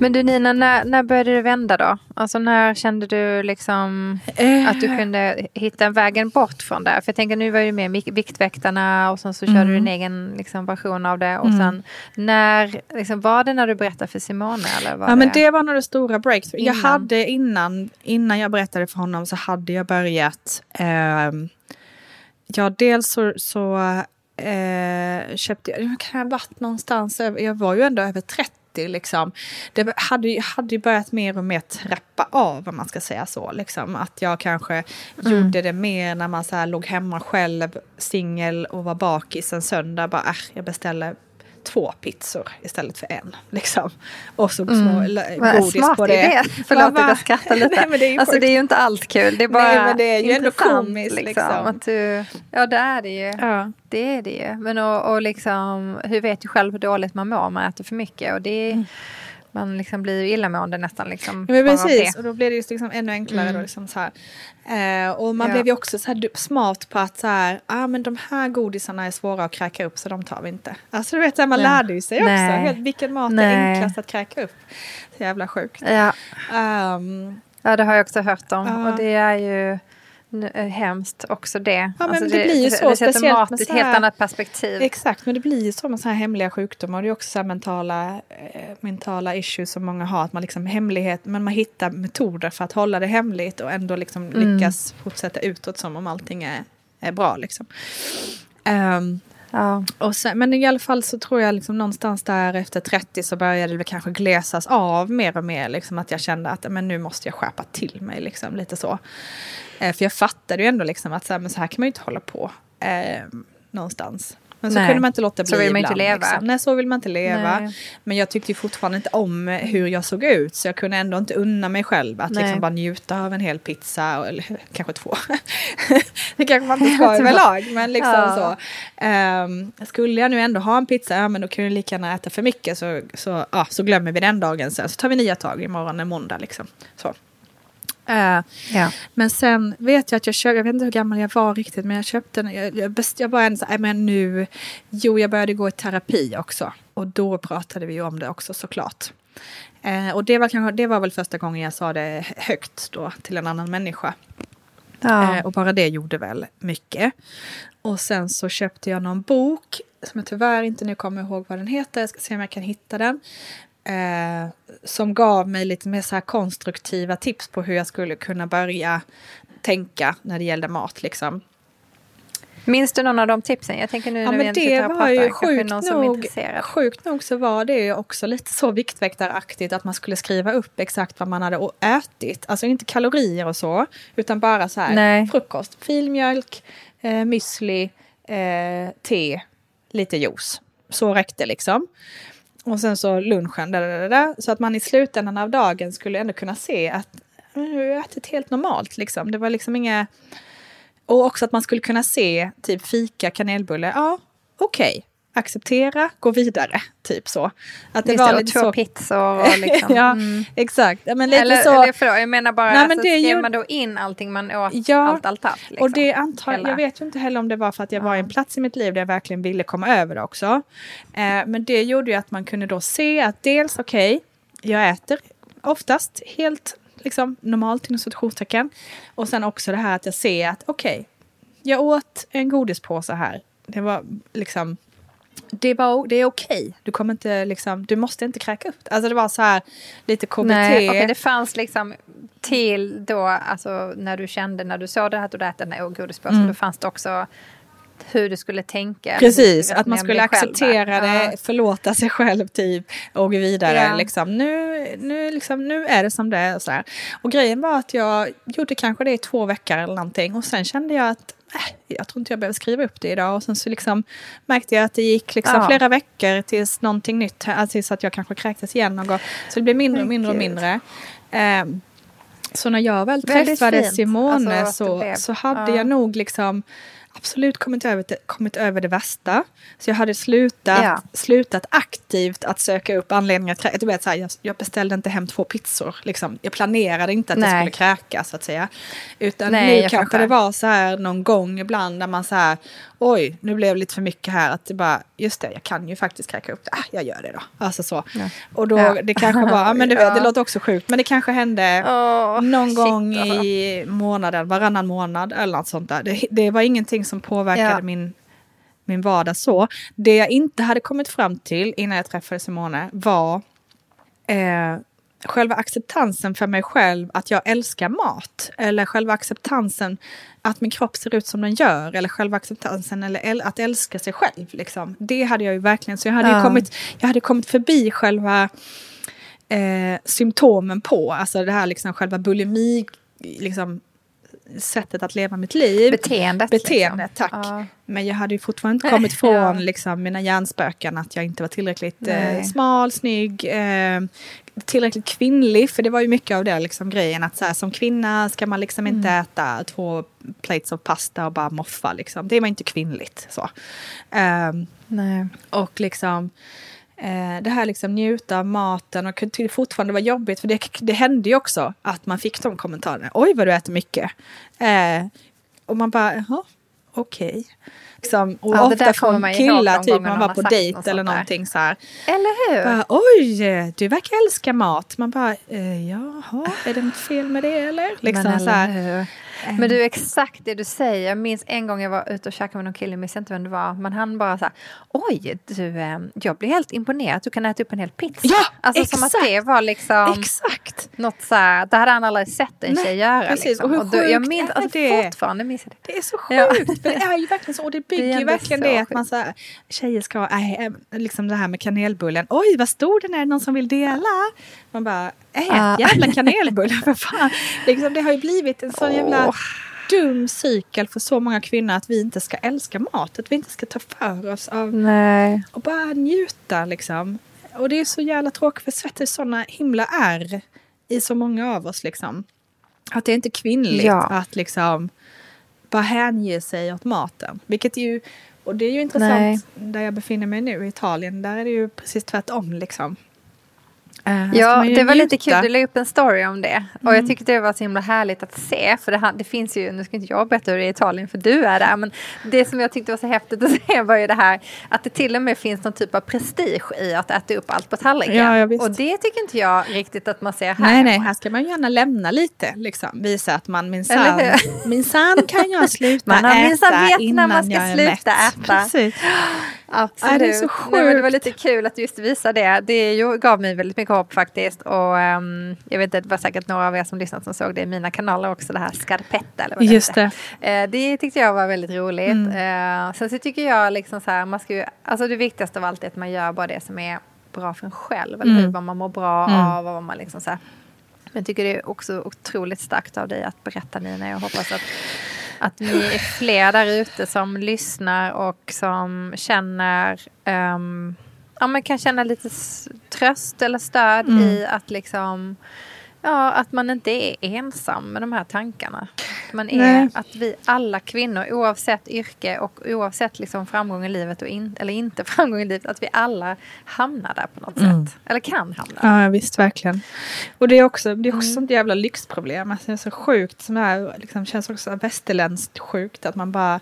Men du Nina, när, när började det vända då? Alltså när kände du liksom att du kunde hitta vägen bort från det? För jag tänker nu var du med Viktväktarna och sen så körde du din egen liksom, version av det. Och sen när, liksom, var det när du berättade för Simone? Eller var Ja men det var nog det stora breakthrough. Jag Innan. hade innan, innan jag berättade för honom så hade jag börjat. ehm, ja dels så, så eh, köpte jag, kan jag varit någonstans, jag var ju ändå över 30 liksom. Det hade, hade börjat mer och mer trappa av om man ska säga så. Liksom. Att jag kanske gjorde det mer när man så här låg hemma själv, singel och var bakis en söndag. Bara, äh, jag beställer två pizzor istället för en. Liksom. Och så små Vad godis på det. idé. Förlåt att jag skrattar lite. Nej, men det är ju alltså sjukt. det är ju inte allt kul. Det är bara Nej, men det är ju ändå komiskt, liksom. Att du, ja det är det ju. Ja. Det är det ju. Men och, och liksom, hur vet ju själv hur dåligt man mår om man äter för mycket. Och det är, Man liksom blir ju illamående nästan. Liksom. Ja, men precis, och då blir det just liksom ännu enklare. Mm. Då, liksom så här. Eh, och man Ja. blev ju också så här smart på att så här, ah, men de här godisarna är svåra att kräka upp så de tar vi inte. Alltså du vet, så här, man Nej. lärde ju sig också Nej. helt, vilken mat är Nej. enklast att kräka upp. Så jävla sjukt. Ja. Ehm, ja, det har jag också hört om. Ja. Och det är ju hemskt också det. Alltså, men det blir ju så, Det sätter speciellt mat i ett helt annat perspektiv. Exakt, men det blir ju så med så här hemliga sjukdomar. Och det är också så mentala, eh, mentala issues som många har. Att man liksom hemlighet, men man hittar metoder för att hålla det hemligt och ändå liksom Mm. lyckas fortsätta utåt som om allting är, är bra. Liksom. Ehm, Ja. och sen, men i alla fall så tror jag liksom någonstans där efter 30 så började det kanske glesas av mer och mer. Liksom att jag kände att men nu måste jag skärpa till mig. Liksom, lite så. Eh, för jag fattade ju ändå liksom att så här, men så här kan man ju inte hålla på. Eh, någonstans. Men så Nej. kunde man inte låta bli Så vill man inte ibland, leva. Liksom. Nej, så vill man inte leva. Nej. Men jag tyckte ju fortfarande inte om hur jag såg ut. Så jag kunde ändå inte unna mig själv att Nej. liksom bara njuta av en hel pizza. Eller kanske två. det kanske man inte ska överlag. Men liksom Ja. så. Ehm, skulle jag nu ändå ha en pizza, ja men då kan jag lika gärna äta för mycket. Så, så, ja, så glömmer vi den dagen sen. Så tar vi nya tag imorgon är måndag liksom. Så. Eh, Ja. men sen vet jag att jag köpte, jag vet inte hur gammal jag var riktigt, men jag köpte den. Jag, jag, best, jag bara "Nej, men nu, jo jag började gå i terapi också. Och då pratade vi ju om det också såklart. Eh, och det var, kanske, det var väl första gången jag sa det högt då till en annan människa. Ja. Eh, och bara det gjorde väl mycket. Och sen så köpte jag någon bok som jag tyvärr inte nu kommer ihåg vad den heter. Jag ska se om jag kan hitta den. Eh, som gav mig lite mer så här konstruktiva tips på hur jag skulle kunna börja tänka när det gällde mat. Liksom. Minns du någon av de tipsen? Jag tänker nu Ja, när vi men sitter det var pratar, ju sjukt nog, sjukt nog så var det ju också lite så viktväktaraktigt att man skulle skriva upp exakt vad man hade ätit. Alltså inte kalorier och så, utan bara så här Nej. frukost, filmjölk, eh, müsli, eh, te, lite juice. Så räckte liksom. Och sen så lunchen, där, där, där, där, så att man i slutändan av dagen skulle ändå kunna se att nu har jag ätit helt normalt. Liksom. Det var liksom inga... Och också att man skulle kunna se typ fika, kanelbulle. Ja, okej. Acceptera, gå vidare. Typ så. Att det Just var det, och lite två så. pizzor och liksom. ja, mm. exakt. Ja, men lite Eller, så. eller förlåt, jag menar bara, Nej, men alltså, det skrev gjorde- man då in allting man åt, Ja, allt, allt, allt? Liksom. Och det antar, Hela. jag vet ju inte heller om det var för att jag var i en plats i mitt liv där jag verkligen ville komma över det också. Eh, men det gjorde ju att man kunde då se att dels, okej, jag äter oftast helt liksom, normalt inom situationstecken. Och sen också det här att jag ser att okej, jag åt en godispåse här. Det var liksom det, var, det är okej. Du kommer inte liksom, du måste inte kräka upp det. Alltså det var så här lite KBT. Nej, okej, det fanns liksom till då, alltså när du kände, när du såg det här att du ätit den här godispåsen, då fanns det också hur du skulle tänka. Mm. Precis, att man skulle själv acceptera där. det, förlåta sig själv typ och gå vidare. Ja. Liksom. Nu, nu, liksom, nu är det som det är. Och, så här. och grejen var att jag gjorde kanske det i två veckor eller någonting och sen kände jag att jag tror inte jag behöver skriva upp det idag. Och sen så liksom märkte jag att det gick liksom Ja. flera veckor tills någonting nytt, alltså tills att jag kanske kräktes igen någon gång. Så det blev mindre och mindre och mindre. Ehm, så när jag väl Väldigt träffade fint. Simone Alltså, så, så hade ja. jag nog liksom absolut kommit över, kommit över det värsta. Så jag hade slutat, Ja. slutat aktivt att söka upp anledningar till du vet, så här, jag, jag beställde inte hem två pizzor. Liksom. Jag planerade inte att jag Nej. skulle kräka så att säga. Utan Nej, nu jag kanske det var så här någon gång ibland när man så här, oj, nu blev det lite för mycket här. Att det bara, just det, jag kan ju faktiskt kräka upp det. Ah, jag gör det då. Alltså så. Och då, Ja. det kanske var, ja, men det Ja. låter också sjukt, men det kanske hände Åh, någon shit, gång alltså. i månaden, varannan månad eller något sånt där. Det, det var ingenting som påverkade Ja. min, min vardag så. Det jag inte hade kommit fram till innan jag träffade Simone var eh, själva acceptansen för mig själv att jag älskar mat. Eller själva acceptansen att min kropp ser ut som den gör. Eller själva acceptansen eller att älska sig själv. Liksom. Det hade jag ju verkligen. Så jag hade, Ja. kommit, jag hade kommit förbi själva eh, symptomen på. Alltså det här liksom själva bulimi, liksom sättet att leva mitt liv. Beteendet. Beteendet, liksom. tack. Ja. Men jag hade ju fortfarande inte kommit från Ja. liksom, mina hjärnspöken att jag inte var tillräckligt eh, smal, snygg, eh, tillräckligt kvinnlig. För det var ju mycket av det liksom, grejen att så här, som kvinna ska man liksom inte Mm. äta två plates av pasta och bara moffa. Liksom. Det var inte kvinnligt. Så. Nej. och liksom det här liksom njuta av maten och kunde fortfarande vara jobbigt för det, det hände ju också att man fick de kommentarerna. Oj vad du äter mycket. Eh, och man bara, jaha, okej. Liksom, och Ja, ofta från killar, typ man var på dejt något eller någonting så här. Eller hur? Bara, Oj, du verkar älska mat. Man bara, eh, jaha, är det något fel med det eller? Liksom men, så här. Men du, exakt det du säger. Jag minns en gång jag var ute och käkade med någon kille, jag minns inte vem det var, men han bara så här, oj, du, eh, jag blir helt imponerad du kan äta upp en hel pizza. Ja, alltså som att exakt. det var liksom Exakt. något så här, det hade han aldrig sett en Nej, tjej göra. precis. Liksom. Och hur då, jag minns, är alltså, det? fortfarande minns jag det. Det är så Ja. sjukt. För det är ju verkligen så. Och det bygger Det ju verkligen det att sjukt. man så här, tjejer ska, äh, liksom det här med kanelbullen. Oj, vad stor den är, någon som vill dela? Man bara, ät Ja. jävla kanelbullar för fan. Liksom, det har ju blivit en sån jävla Åh. dum cykel för så många kvinnor att vi inte ska älska mat. Att vi inte ska ta för oss av Nej. och bara njuta liksom. Och det är så jävla tråkigt för svett är sådana himla är i så många av oss liksom. Att det är inte kvinnligt Ja. att liksom bara hänge sig åt maten. Vilket ju, och det är ju intressant Nej. där jag befinner mig nu i Italien. Där är det ju precis tvärtom liksom. Ska Ja, det var lite. Mm. kul. Du la upp en story om det. Och jag tyckte det var så himla härligt att se. För det, det finns ju, nu ska inte jag berätta hur det är i Italien för du är där. Men det som jag tyckte var så häftigt att se var ju det här att det till och med finns någon typ av prestige i att äta upp allt på tallriken. Ja, ja, och det tycker inte jag riktigt att man ser här. Nej, nej, här ska man gärna lämna lite. Liksom. Visa att man minsann, minsann kan jag sluta Man har äta vet när innan man ska jag är sluta mätt. äta. Precis. Absolut. Ja, det är så Nej, men det var sjukt. lite kul att just visa det. Det gav mig väldigt mycket hopp faktiskt. Och ehm, jag vet att det var säkert några av er som lyssnat som såg det i mina kanaler också. Det här scarpetta eller vad det Just det. Eh, det tyckte jag var väldigt roligt. Mm. Eh, sen så tycker jag liksom så här, man ska ju, alltså det viktigaste av allt är att man gör bara det som är bra för en själv. Eller hur? Mm. Vad man mår bra Mm. av och vad man liksom så här. Men jag tycker det är också otroligt starkt av dig att berätta Nina. Jag hoppas att, att ni är fler där ute som lyssnar och som känner ehm, ja, men kan känna lite tröst eller stöd Mm. i att liksom Ja, att man inte är ensam med de här tankarna. Att Man är, Nej. att vi alla kvinnor, oavsett yrke och oavsett liksom framgång i livet och in, eller inte framgång i livet, att vi alla hamnar där på något Mm. sätt. Eller kan hamna. Ja, visst, verkligen. Och det är också, det är också Mm. ett jävla lyxproblem. Alltså, det är så sjukt, som här, liksom, känns också västerländskt sjukt att man bara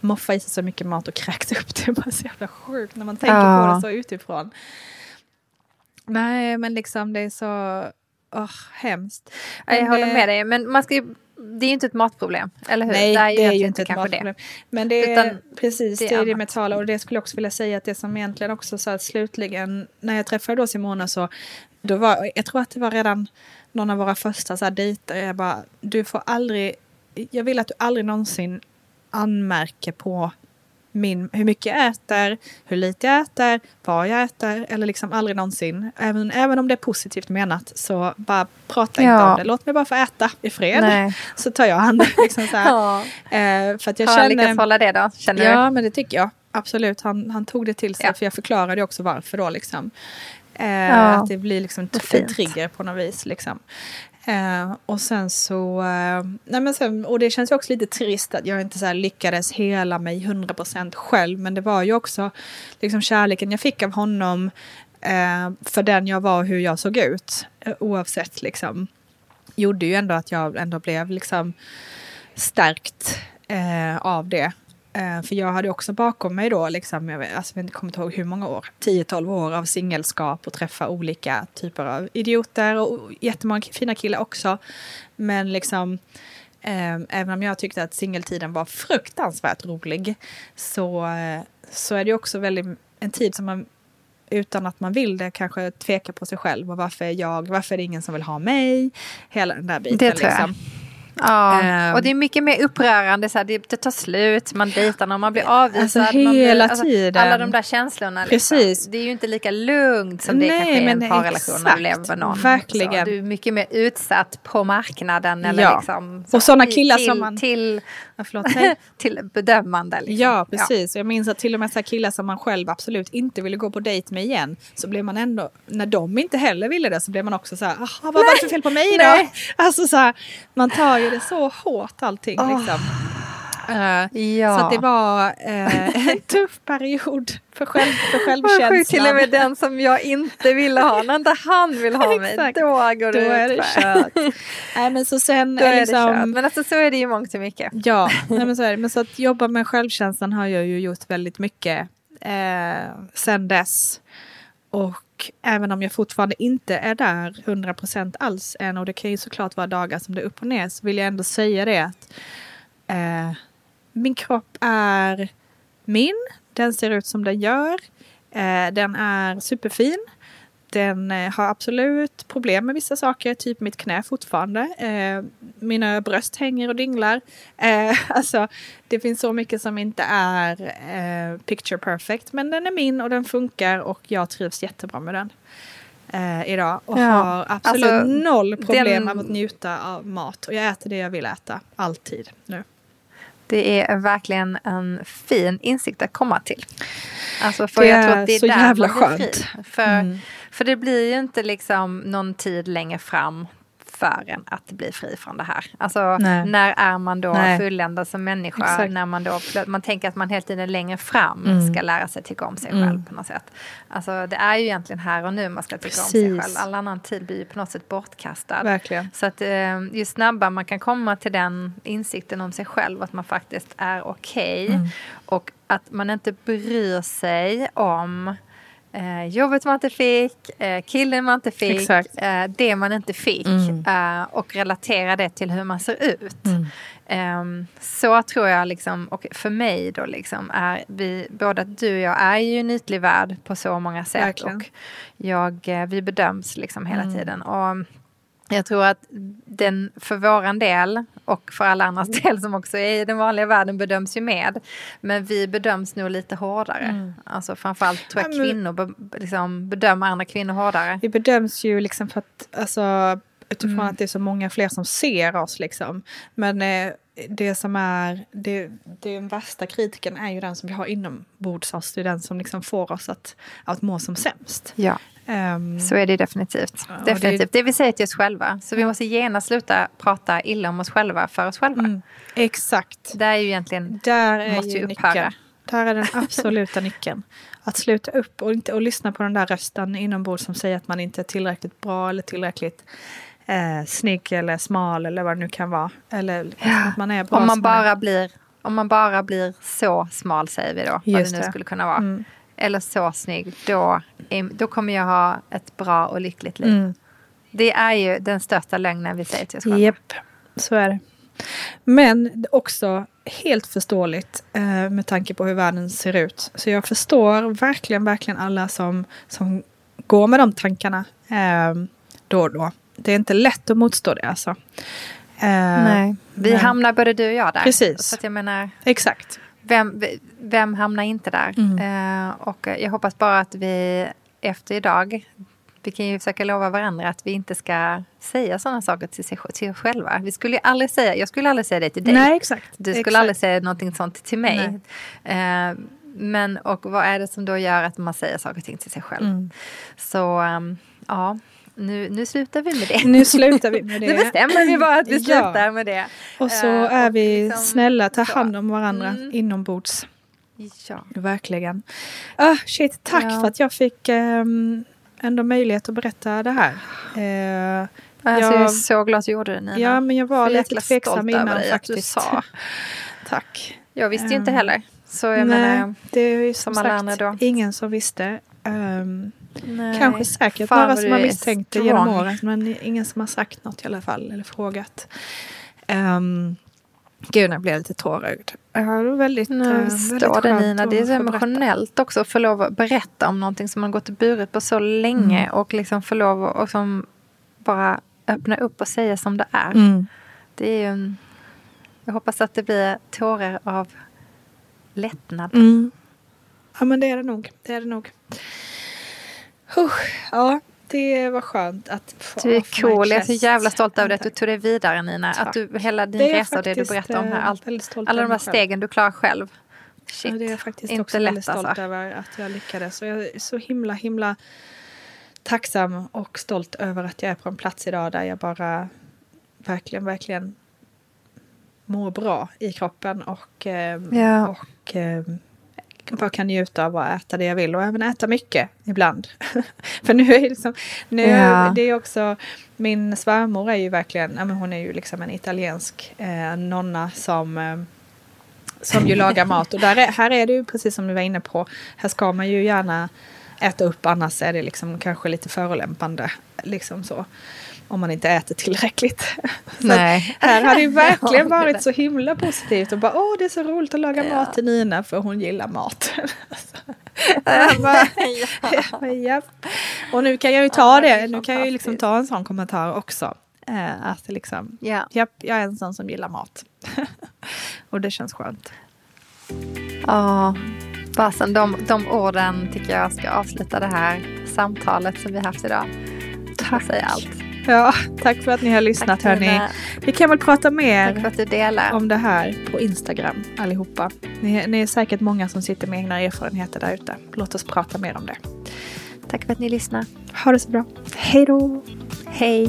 moffar i sig så mycket mat och kräks upp. Det är bara så jävla sjukt när man tänker Ja. på det så utifrån. Nej, men liksom det är så åh, hemskt. Ja, jag Men, håller eh, med dig, men man ska ju, det är ju inte ett matproblem, eller hur? Nej, det är det är ju inte ett matproblem. Men det är Utan precis, det det är det med tala. Och det skulle jag också vilja säga att det som egentligen också sa att slutligen, när jag träffade då Simona så, då var, jag tror att det var redan någon av våra första så här dejter, jag bara, du får aldrig, jag vill att du aldrig någonsin anmärker på min, hur mycket jag äter, hur lite jag äter, vad jag äter eller liksom aldrig någonsin. Även, även om det är positivt menat så bara prata inte Ja. om det. Låt mig bara få äta i fred. Nej. Så tar jag hand liksom så. Ja. Eh, för att jag Har han lyckats känner... hålla det då, känner du? Ja, men det tycker jag. Absolut. Han, han tog det till sig. Ja. För jag förklarade också varför då. Liksom. Eh. Att det blir liksom en trigger på något vis. Liksom. Eh, och sen så... Eh, nej men sen, och det känns ju också lite trist att jag inte så här lyckades hela mig 100% själv. Men det var ju också liksom kärleken jag fick av honom eh, för den jag var och hur jag såg ut. Eh, oavsett liksom. Gjorde ju ändå att jag ändå blev liksom stärkt eh, av det. Eh, för jag hade också bakom mig då, liksom, jag, vet, alltså, jag kommer inte ihåg hur många år, 10-12 år av singelskap och träffa olika typer av idioter och jättemånga fina killar också. Men liksom, eh, även om jag tyckte att singeltiden var fruktansvärt rolig så, eh, så är det också väldigt en tid som man utan att man vill det kanske tvekar på sig själv och varför är jag, varför är det ingen som vill ha mig? Hela den där biten. Det tror jag. liksom. Ja, Ehm. och det är mycket mer upprörande. Så här, det, det tar slut, man dejtar någon, man blir avvisad. Alltså, man blir, hela tiden. Alla de där känslorna. Precis. Liksom. Det är ju inte lika lugnt som det Nej, kanske är i en parrelation när du lever med någon. Verkligen. Så du är mycket mer utsatt på marknaden. Eller Ja. liksom, Och såna i- killar till, som man- Till, förlåt, till bedömande. Liksom. Ja, precis. Jag minns att till och med så killar som man själv absolut inte ville gå på dejt med igen, så blev man ändå, när de inte heller ville det, så blev man också så här, "Jaha, vad var det för fel på mig då? Nej. Alltså så här, man tar ju det så hårt allting Åh. liksom. Eh, Ja. Så det var eh, en tuff period för, själv, för Vad sjukt, till och självkänslan. med den som jag inte ville ha, när inte han vill ha mig, Exakt. då går Då det är det kört. Nej, men så sen Då är det liksom, kört. Men alltså så är det ju mångt och mycket. Ja, nej men så är det. Men så att jobba med självkänslan har jag ju gjort väldigt mycket eh, sen dess. Och även om jag fortfarande inte är där 100% alls än och det kan ju såklart vara dagar som det är upp och ner så vill jag ändå säga det att eh, min kropp är min, den ser ut som den gör, eh, den är superfin. Den eh, har absolut problem med vissa saker, typ mitt knä fortfarande. Eh, mina bröst hänger och dinglar. Alltså, det finns så mycket som inte är picture perfect, men den är min och den funkar och jag trivs jättebra med den. eh, idag och Ja, har absolut alltså, noll problem den- med att njuta av mat. Och jag äter det jag vill äta, alltid nu. Det är verkligen en fin insikt att komma till. Alltså för Det jag tror att det är så där jävla skönt. fri. För, Mm. för det blir ju inte liksom någon tid längre fram förrän att bli fri från det här. Alltså Nej. när är man då Nej. fulländad som människa? Exakt. När man då, man tänker att man hela tiden längre fram Mm. ska lära sig tycka om sig Mm. själv på något sätt. Alltså det är ju egentligen här och nu man ska tycka om sig Precis. själv. All annan tid blir ju på något sätt bortkastad. Verkligen. Så att eh, ju snabbare man kan komma till den insikten om sig själv, att man faktiskt är okej Mm. och att man inte bryr sig om eh, jobbet man inte fick, eh, killen man inte fick, eh, det man inte fick Mm. eh, och relatera det till hur man ser ut. Mm. Ehm, så tror jag, liksom, och för mig då, liksom, är vi, både att du och jag är ju en ytlig värld på så många sätt. Verkligen. Och jag, eh, vi bedöms liksom hela Mm. tiden. Och jag tror att den för våran del och för alla andras del som också är i den vanliga världen bedöms ju med. Men vi bedöms nog lite hårdare. Mm. Alltså framförallt tror jag Ja, men- kvinnor be, liksom, bedömer andra kvinnor hårdare. Vi bedöms ju liksom för att, alltså, utifrån Mm. att det är så många fler som ser oss liksom. Men eh, det som är, det, den värsta kritiken är ju den som vi har inombords oss. Det är den som liksom får oss att, att må som sämst. Ja, Ehm, så är det definitivt. Ja, och det definitivt. Det, vi säger till oss själva. Så vi måste genast sluta prata illa om oss själva för oss själva. mm, exakt. Det är ju egentligen Där är måste ju upphöra. nyckeln. Där är den absoluta nyckeln. Att sluta upp och, inte, och lyssna på den där rösten inombords som säger att man inte är tillräckligt bra eller tillräckligt eh, snygg eller smal eller vad det nu kan vara. Eller att man är bra om man, bara blir, om man bara blir så smal säger vi då. vad Just det nu det. skulle kunna vara. Mm. Eller så snygg. Då, då kommer jag ha ett bra och lyckligt liv. Mm. Det är ju den största lögnen vi säger till oss själva. Japp, så är det. Men också helt förståeligt eh, med tanke på hur världen ser ut. Så jag förstår verkligen, verkligen alla som, som går med de tankarna eh, då och då. Det är inte lätt att motstå det alltså. Eh, Nej. Vi men- hamnar både du och jag där. Precis. Så jag menar, Exakt. Vem, vem hamnar inte där? Mm. Eh, och jag hoppas bara att vi efter idag, vi kan ju försöka lova varandra att vi inte ska säga sådana saker till, sig, till oss själva. Vi skulle aldrig säga, jag skulle aldrig säga det till dig. Nej, exakt. Du skulle exakt. aldrig säga någonting sånt till mig. Eh, men och vad är det som då gör att man säger saker och ting till sig själv? Mm. Så ehm, ja, nu, nu slutar vi med det. Nu slutar vi med det. Nu bestämmer vi bara att vi Ja. slutar med det. Och så Eh, är vi liksom snälla, så. hand om varandra Mm. inombords. Ja. Verkligen. Ah, shit, tack Ja. för att jag fick ehm, ändå möjlighet att berätta det här. Eh, Alltså, Jag- jag är så glad att du gjorde det Nina. ja, men jag var lite tveksam innan över dig att du faktiskt. sa. tack. Jag visste ju inte Ehm, heller. Så jag Nej, menar, det är ju som som alla sagt andra då. ingen som visste. Ehm, nej. kanske säkert några som har misstänkt det genom året men ingen som har sagt något i alla fall eller frågat. Um, gud, jag blev lite tårögd. Ja, det var väldigt, eh, väldigt förstår det Nina, det är så emotionellt också att få lov att berätta om någonting som man gått och burit på så länge Mm. och liksom få lov att och som bara öppna upp och säga som det är. Mm. Det är ju en, jag hoppas att det blir tårar av lättnad. Mm. Ja men det är det nog. Det är det nog. Huh, ja, det var skönt att få Du är cool, jag är så jävla stolt över att du tog dig vidare Nina. Tack. Att du, hela din Det resa och det du berättar om här, eh, allt, alla de själv. stegen du klarar själv. Shit, Ja, det är jag faktiskt inte också lätt väldigt stolt alltså. över att jag lyckades. Och jag är så himla, himla tacksam och stolt över att jag är på en plats idag där jag bara verkligen, verkligen mår bra i kroppen och, eh, Ja. och eh, bara kan njuta av att äta det jag vill och även äta mycket ibland. För nu är det liksom, nu Ja. det är också, min svärmor är ju verkligen, ja, men hon är ju liksom en italiensk eh, nonna som eh, som ju lagar mat. Och där är, här är det ju precis som du var inne på. Här ska man ju gärna äta upp annars är det liksom kanske lite förolämpande. Liksom så. Om man inte äter tillräckligt. Nej. här har det ju verkligen Ja, varit så himla positivt. Och bara åh det är så roligt att laga Ja. mat till Nina för hon gillar mat. Bara, bara, japp. Och nu kan jag ju ta Ja, det Nu kan jag ju liksom ta en sån kommentar också. Eh, att liksom, Ja. japp, jag är en sån som gillar mat. och det känns skönt. Ja, fasen de, de orden tycker jag ska avsluta det här samtalet som vi haft idag. Tack. Säger allt. Ja, tack för att ni har lyssnat hörni. Vi kan väl prata mer om det här på Instagram allihopa. Ni, ni är säkert många som sitter med egna erfarenheter där ute. Låt oss prata mer om det. Tack för att ni lyssnar. Ha det så bra. Hej då! Hej!